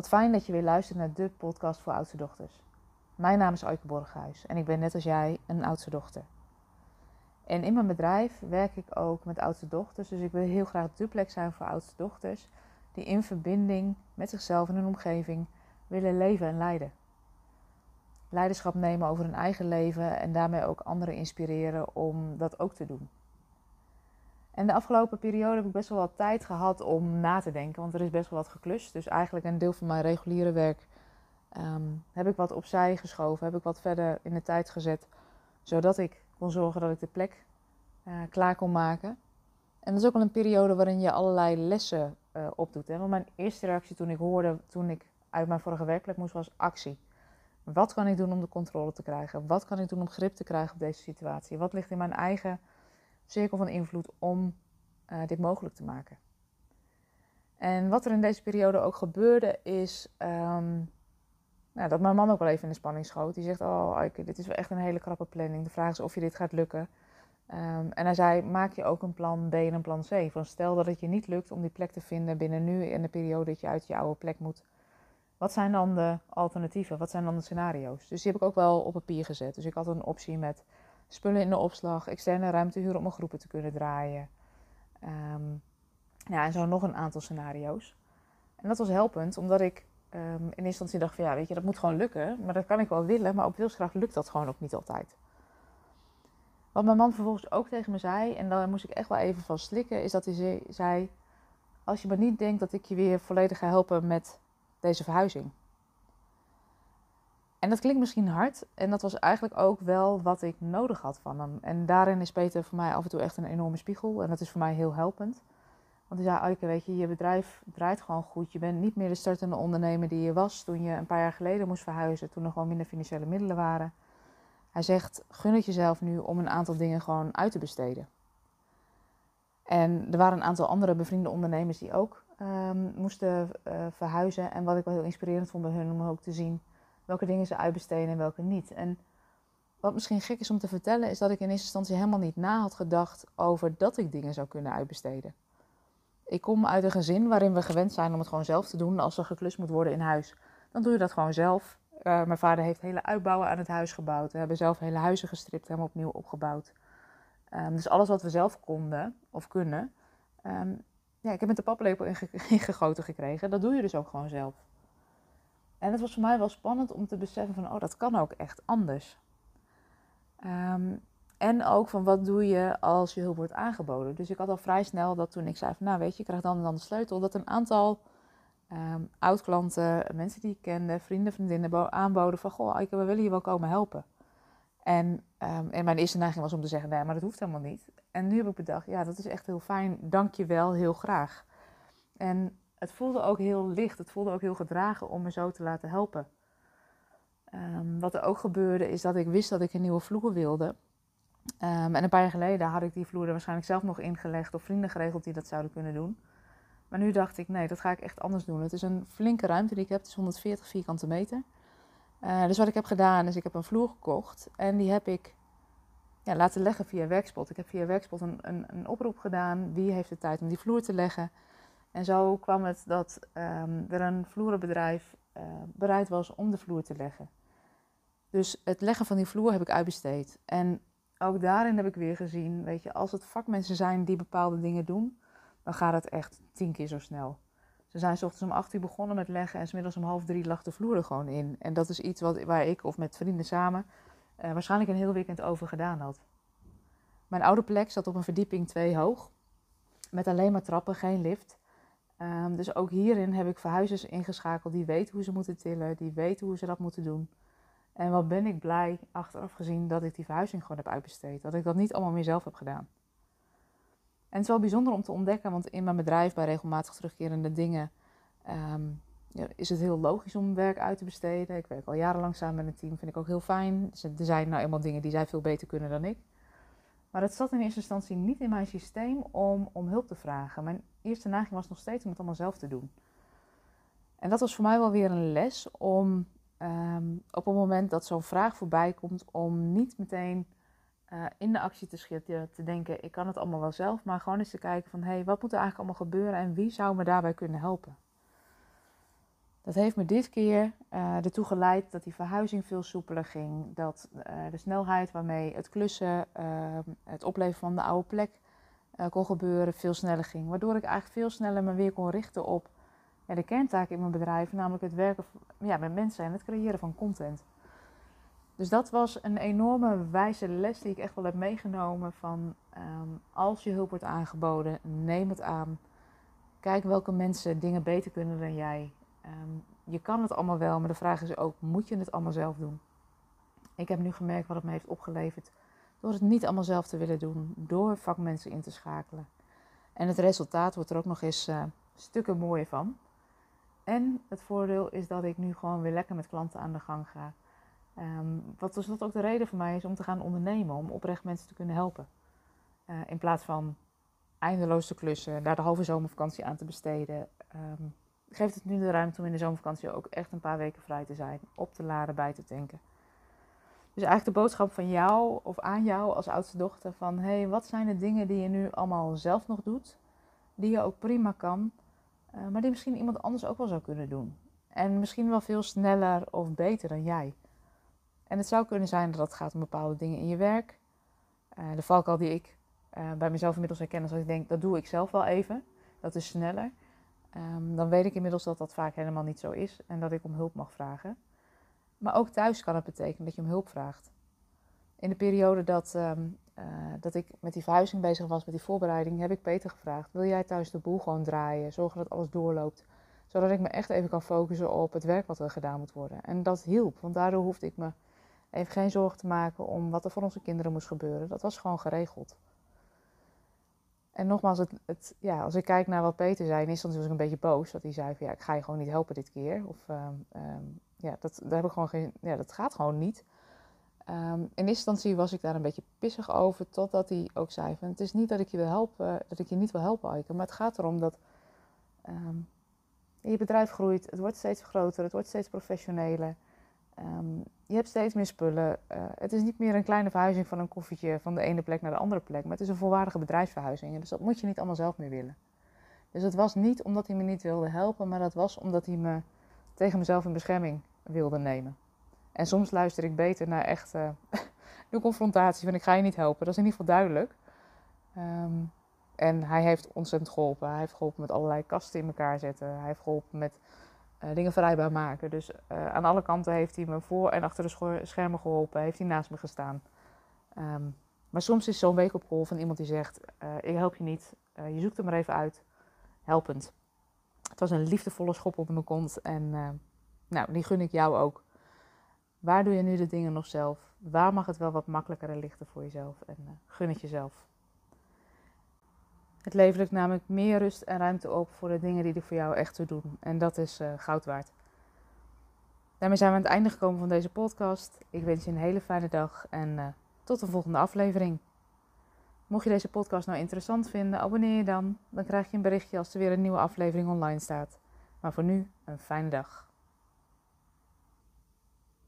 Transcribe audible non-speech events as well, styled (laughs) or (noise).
Wat fijn dat je weer luistert naar de podcast voor oudste dochters. Mijn naam is Aike Borghuis en ik ben net als jij een oudste dochter. En in mijn bedrijf werk ik ook met oudste dochters, dus ik wil heel graag de plek zijn voor oudste dochters die in verbinding met zichzelf en hun omgeving willen leven en leiden. Leiderschap nemen over hun eigen leven en daarmee ook anderen inspireren om dat ook te doen. En de afgelopen periode heb ik best wel wat tijd gehad om na te denken, want er is best wel wat geklust. Dus eigenlijk een deel van mijn reguliere werk ehm, heb ik wat opzij geschoven, heb ik wat verder in de tijd gezet, zodat ik kon zorgen dat ik de plek uh, klaar kon maken. En dat is ook wel een periode waarin je allerlei lessen uh, opdoet. Hè? Want mijn eerste reactie toen ik hoorde, toen ik uit mijn vorige werkplek moest, was actie. Wat kan ik doen om de controle te krijgen? Wat kan ik doen om grip te krijgen op deze situatie? Wat ligt in mijn eigen cirkel van invloed om uh, dit mogelijk te maken. En wat er in deze periode ook gebeurde is um, nou, dat mijn man ook wel even in de spanning schoot. Die zegt, oh Eike, dit is wel echt een hele krappe planning. De vraag is of je dit gaat lukken. Um, en hij zei, maak je ook een plan B en een plan C. Van stel dat het je niet lukt om die plek te vinden binnen nu in de periode dat je uit je oude plek moet. Wat zijn dan de alternatieven? Wat zijn dan de scenario's? Dus die heb ik ook wel op papier gezet. Dus ik had een optie met spullen in de opslag, externe ruimte huren om mijn groepen te kunnen draaien. Um, ja, en zo nog een aantal scenario's. En dat was helpend, omdat ik um, in eerste instantie dacht van ja, weet je, dat moet gewoon lukken. Maar dat kan ik wel willen, maar op wilskracht lukt dat gewoon ook niet altijd. Wat mijn man vervolgens ook tegen me zei, en daar moest ik echt wel even van slikken, is dat hij zei: Als je maar niet denkt dat ik je weer volledig ga helpen met deze verhuizing. En dat klinkt misschien hard. En dat was eigenlijk ook wel wat ik nodig had van hem. En daarin is Peter voor mij af en toe echt een enorme spiegel. En dat is voor mij heel helpend. Want hij zei, Aike, weet je, je bedrijf draait gewoon goed. Je bent niet meer de startende ondernemer die je was toen je een paar jaar geleden moest verhuizen. Toen er gewoon minder financiële middelen waren. Hij zegt, gun het jezelf nu om een aantal dingen gewoon uit te besteden. En er waren een aantal andere bevriende ondernemers die ook um, moesten uh, verhuizen. En wat ik wel heel inspirerend vond bij hun om ook te zien welke dingen ze uitbesteden en welke niet. En wat misschien gek is om te vertellen, is dat ik in eerste instantie helemaal niet na had gedacht over dat ik dingen zou kunnen uitbesteden. Ik kom uit een gezin waarin we gewend zijn om het gewoon zelf te doen. Als er geklust moet worden in huis, dan doe je dat gewoon zelf. Uh, mijn vader heeft hele uitbouwen aan het huis gebouwd. We hebben zelf hele huizen gestript, helemaal opnieuw opgebouwd. Um, dus alles wat we zelf konden of kunnen, um, ja, ik heb met de paplepel (laughs) ingegoten gekregen. Dat doe je dus ook gewoon zelf. En het was voor mij wel spannend om te beseffen van, oh, dat kan ook echt anders. Um, en ook van, wat doe je als je hulp wordt aangeboden? Dus ik had al vrij snel dat toen ik zei van, nou weet je, je krijgt dan dan de sleutel. Dat een aantal um, oud-klanten, mensen die ik kende, vrienden, vriendinnen aanboden van, goh, we willen je wel komen helpen. En, um, en mijn eerste neiging was om te zeggen, nee, maar dat hoeft helemaal niet. En nu heb ik bedacht, ja, dat is echt heel fijn, dank je wel, heel graag. En het voelde ook heel licht. Het voelde ook heel gedragen om me zo te laten helpen. Um, wat er ook gebeurde is dat ik wist dat ik een nieuwe vloer wilde. Um, en een paar jaar geleden had ik die vloer er waarschijnlijk zelf nog ingelegd of vrienden geregeld die dat zouden kunnen doen. Maar nu dacht ik, nee, dat ga ik echt anders doen. Het is een flinke ruimte die ik heb, het is 140 vierkante meter. Uh, dus wat ik heb gedaan is, ik heb een vloer gekocht en die heb ik ja, laten leggen via Werkspot. Ik heb via Werkspot een, een, een oproep gedaan, wie heeft de tijd om die vloer te leggen. En zo kwam het dat um, er een vloerenbedrijf uh, bereid was om de vloer te leggen. Dus het leggen van die vloer heb ik uitbesteed. En ook daarin heb ik weer gezien, weet je, als het vakmensen zijn die bepaalde dingen doen, dan gaat het echt tien keer zo snel. Ze zijn s ochtends om acht uur begonnen met leggen en smiddags om half drie lag de vloer er gewoon in. En dat is iets wat, waar ik of met vrienden samen uh, waarschijnlijk een heel weekend over gedaan had. Mijn oude plek zat op een verdieping twee hoog, met alleen maar trappen, geen lift. Um, dus ook hierin heb ik verhuizers ingeschakeld die weten hoe ze moeten tillen, die weten hoe ze dat moeten doen. En wat ben ik blij, achteraf gezien, dat ik die verhuizing gewoon heb uitbesteed. Dat ik dat niet allemaal meer zelf heb gedaan. En het is wel bijzonder om te ontdekken, want in mijn bedrijf bij regelmatig terugkerende dingen um, ja, is het heel logisch om werk uit te besteden. Ik werk al jarenlang samen met een team, vind ik ook heel fijn. Er zijn nou eenmaal dingen die zij veel beter kunnen dan ik. Maar het zat in eerste instantie niet in mijn systeem om, om hulp te vragen. Mijn eerste neiging was nog steeds om het allemaal zelf te doen. En dat was voor mij wel weer een les om um, op het moment dat zo'n vraag voorbij komt, om niet meteen uh, in de actie te schieten, te denken, ik kan het allemaal wel zelf, maar gewoon eens te kijken van, hé, hey, wat moet er eigenlijk allemaal gebeuren en wie zou me daarbij kunnen helpen? Dat heeft me dit keer uh, ertoe geleid dat die verhuizing veel soepeler ging. Dat uh, de snelheid waarmee het klussen, uh, het opleveren van de oude plek kon gebeuren, veel sneller ging. Waardoor ik eigenlijk veel sneller me weer kon richten op de kerntaak in mijn bedrijf, namelijk het werken ja, met mensen en het creëren van content. Dus dat was een enorme wijze les die ik echt wel heb meegenomen van um, als je hulp wordt aangeboden, neem het aan. Kijk welke mensen dingen beter kunnen dan jij. Um, je kan het allemaal wel, maar de vraag is ook, moet je het allemaal zelf doen? Ik heb nu gemerkt wat het me heeft opgeleverd door het niet allemaal zelf te willen doen, door vakmensen in te schakelen. En het resultaat wordt er ook nog eens uh, stukken mooier van. En het voordeel is dat ik nu gewoon weer lekker met klanten aan de gang ga. Um, wat dus ook de reden voor mij is om te gaan ondernemen, om oprecht mensen te kunnen helpen. Uh, in plaats van eindeloos te klussen, daar de halve zomervakantie aan te besteden. Um, geeft het nu de ruimte om in de zomervakantie ook echt een paar weken vrij te zijn, op te laden, bij te tanken. Dus eigenlijk de boodschap van jou of aan jou als oudste dochter van hé, hey, wat zijn de dingen die je nu allemaal zelf nog doet, die je ook prima kan, uh, maar die misschien iemand anders ook wel zou kunnen doen. En misschien wel veel sneller of beter dan jij. En het zou kunnen zijn dat het gaat om bepaalde dingen in je werk. Uh, de valkuil die ik uh, bij mezelf inmiddels herken, dat ik denk, dat doe ik zelf wel even. Dat is sneller. Um, dan weet ik inmiddels dat dat vaak helemaal niet zo is en dat ik om hulp mag vragen. Maar ook thuis kan het betekenen dat je om hulp vraagt. In de periode dat, um, uh, dat ik met die verhuizing bezig was, met die voorbereiding, heb ik Peter gevraagd: Wil jij thuis de boel gewoon draaien? Zorgen dat alles doorloopt. Zodat ik me echt even kan focussen op het werk wat er gedaan moet worden. En dat hielp, want daardoor hoefde ik me even geen zorgen te maken om wat er voor onze kinderen moest gebeuren. Dat was gewoon geregeld. En nogmaals, het, het, ja, als ik kijk naar wat Peter zei, in eerste instantie was ik een beetje boos. Dat hij zei van ja, ik ga je gewoon niet helpen dit keer. Of um, um, ja, dat, daar heb ik gewoon geen, ja, dat gaat gewoon niet. Um, in eerste instantie was ik daar een beetje pissig over, totdat hij ook zei van het is niet dat ik je wil helpen, dat ik je niet wil helpen, Aike, maar het gaat erom dat je bedrijf groeit, het wordt steeds groter, het wordt steeds professioneler. Um, je hebt steeds meer spullen. Uh, het is niet meer een kleine verhuizing van een koffietje van de ene plek naar de andere plek. Maar het is een volwaardige bedrijfsverhuizing. Dus dat moet je niet allemaal zelf meer willen. Dus het was niet omdat hij me niet wilde helpen, maar dat was omdat hij me tegen mezelf in bescherming wilde nemen. En soms luister ik beter naar echt uh, (laughs) confrontatie van ik ga je niet helpen. Dat is in ieder geval duidelijk. Um, en hij heeft ontzettend geholpen. Hij heeft geholpen met allerlei kasten in elkaar zetten. Hij heeft geholpen met uh, dingen vrijbaar maken. Dus uh, aan alle kanten heeft hij me voor en achter de schermen geholpen. Heeft hij naast me gestaan. Um, maar soms is zo'n week op call van iemand die zegt: uh, Ik help je niet, je zoekt er maar even uit. Helpend. Het was een liefdevolle schop op mijn kont en nou, die gun ik jou ook. Waar doe je nu de dingen nog zelf? Waar mag het wel wat makkelijker en lichter voor jezelf? En gun het jezelf. Het levert namelijk meer rust en ruimte op voor de dingen die er voor jou echt toe doen. En dat is uh, goud waard. Daarmee zijn we aan het einde gekomen van deze podcast. Ik wens je een hele fijne dag en uh, tot de volgende aflevering. Mocht je deze podcast nou interessant vinden, abonneer je dan. Dan krijg je een berichtje als er weer een nieuwe aflevering online staat. Maar voor nu, een fijne dag.